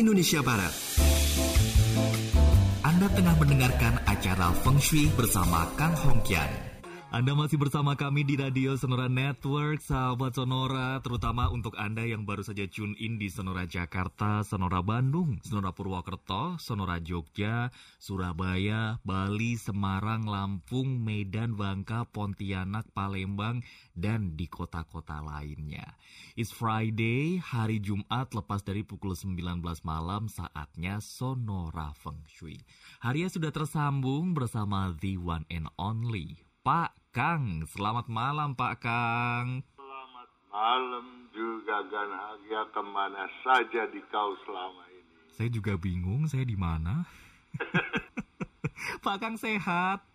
Indonesia Barat. Anda tengah mendengarkan acara Feng Shui bersama Kang Hongkian. Anda masih bersama kami di Radio Sonora Network, sahabat Sonora, terutama untuk Anda yang baru saja tune in di Sonora Jakarta, Sonora Bandung, Sonora Purwokerto, Sonora Jogja, Surabaya, Bali, Semarang, Lampung, Medan, Bangka, Pontianak, Palembang, dan di kota-kota lainnya. It's Friday, hari Jumat lepas dari pukul 19 malam, saatnya Sonora Feng Shui. Harinya sudah tersambung bersama The One and Only, Pak Kang. Selamat malam Pak Kang. Selamat malam juga Ganhagia ke mana saja di kau selama ini. Saya juga bingung saya di mana. Pak Kang sehat.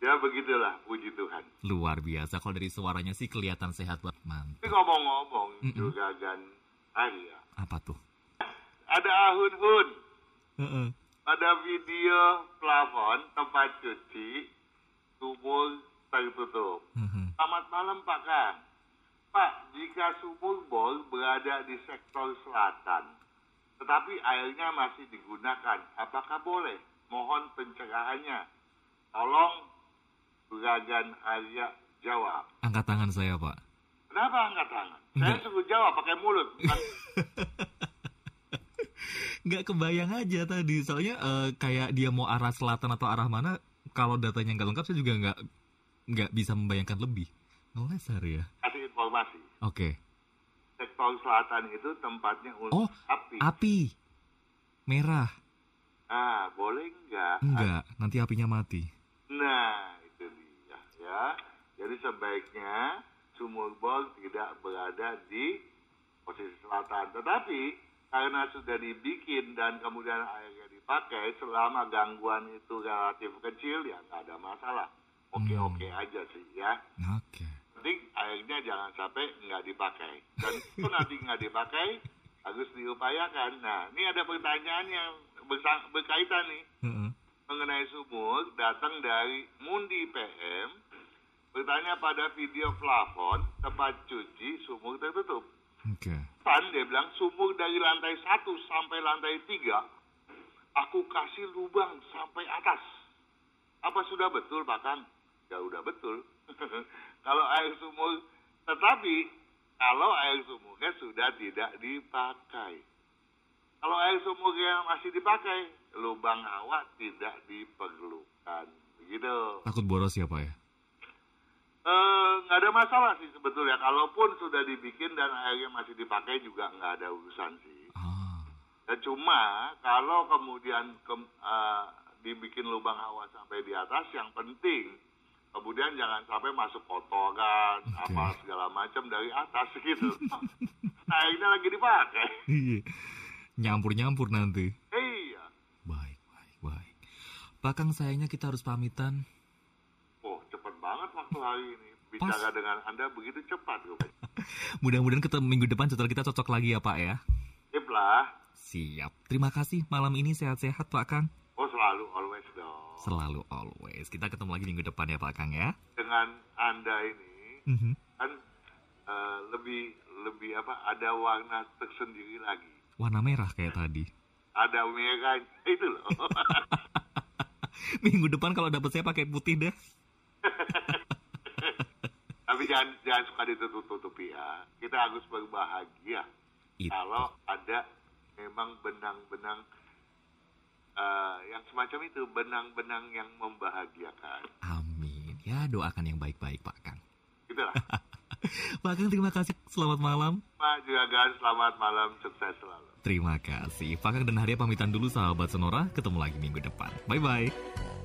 Ya begitulah, puji Tuhan. Luar biasa, kalau dari suaranya sih kelihatan sehat banget. Mantap. Tapi ngomong-ngomong Mm-mm. juga Gan Arya, Apa tuh? ada ahun-hun. Heeh. Ada video plafon tempat cuci Heeh. Selamat malam Pak Kang. Pak, jika sumur bor berada di sektor selatan, tetapi airnya masih digunakan, apakah boleh? Mohon pencerahannya. Tolong Buragan Arya jawab. Angkat tangan saya Pak. Kenapa angkat tangan? Saya Enggak. suruh jawab pakai mulut. Nggak kebayang aja tadi, soalnya eh, kayak dia mau arah selatan atau arah mana, kalau datanya nggak lengkap saya juga nggak nggak bisa membayangkan lebih. Ngeles hari ya. Kasih informasi. Oke. Sektor selatan itu tempatnya Oh, untuk api. Api. Merah. Nah, boleh nggak? Enggak, nanti apinya mati. Nah, itu dia ya. Jadi sebaiknya sumur bor tidak berada di posisi selatan. Tetapi karena sudah dibikin dan kemudian airnya dipakai, selama gangguan itu relatif kecil ya nggak ada masalah. Oke-oke aja sih ya. Oke. Penting airnya jangan sampai nggak dipakai. Dan itu nanti nggak dipakai harus diupayakan. Nah, ini ada pertanyaan yang berkaitan nih Heeh. mengenai sumur datang dari Mundi PM bertanya pada video plafon tempat cuci sumur tertutup. Oke. Pan dia bilang sumur dari lantai 1 sampai lantai 3 aku kasih lubang sampai atas. Apa sudah betul Pak Kang? Ya udah betul. kalau air sumur tetapi kalau air sumurnya sudah tidak dipakai. Kalau air sumurnya masih dipakai, lubang awak tidak diperlukan. Begitu. Takut boros ya Pak ya? Eh, nggak ada masalah sih sebetulnya. Kalaupun sudah dibikin dan airnya masih dipakai juga nggak ada urusan sih. Ah. Ya, cuma kalau kemudian ke- eh, dibikin lubang hawa sampai di atas, yang penting kemudian jangan sampai masuk kotoran, Oke. apa segala macam dari atas gitu. airnya lagi dipakai. Iya. Nyampur-nyampur nanti. Iya. Baik, baik, baik. Pak Kang sayangnya kita harus pamitan. Oh, cepet banget waktu hari ini. Bicara Pas. dengan Anda begitu cepat. Mudah-mudahan ketemu minggu depan jadwal kita cocok lagi ya Pak ya. Sip lah. Siap. Terima kasih malam ini sehat-sehat Pak Kang. Oh, selalu always. Selalu always. Kita ketemu lagi minggu depan ya Pak Kang ya. Dengan Anda ini Mhm. kan eh, lebih lebih apa ada warna tersendiri lagi. Warna merah kayak tadi. Ada merah itu loh. Minggu depan kalau dapet saya pakai putih deh. Tapi jangan jangan suka ditutup-tutupi ya. Kita harus berbahagia Itu. kalau ada memang benang-benang eh, yang semacam itu, benang-benang yang membahagiakan. Amin. Ya doakan yang baik-baik Pak Kang. Itulah. Pak Kang terima kasih. Selamat malam. Pak Juragan, selamat malam, sukses selalu. Terima kasih. Pak Kang dan Haria pamitan dulu sahabat Sonora. Ketemu lagi minggu depan. Bye-bye.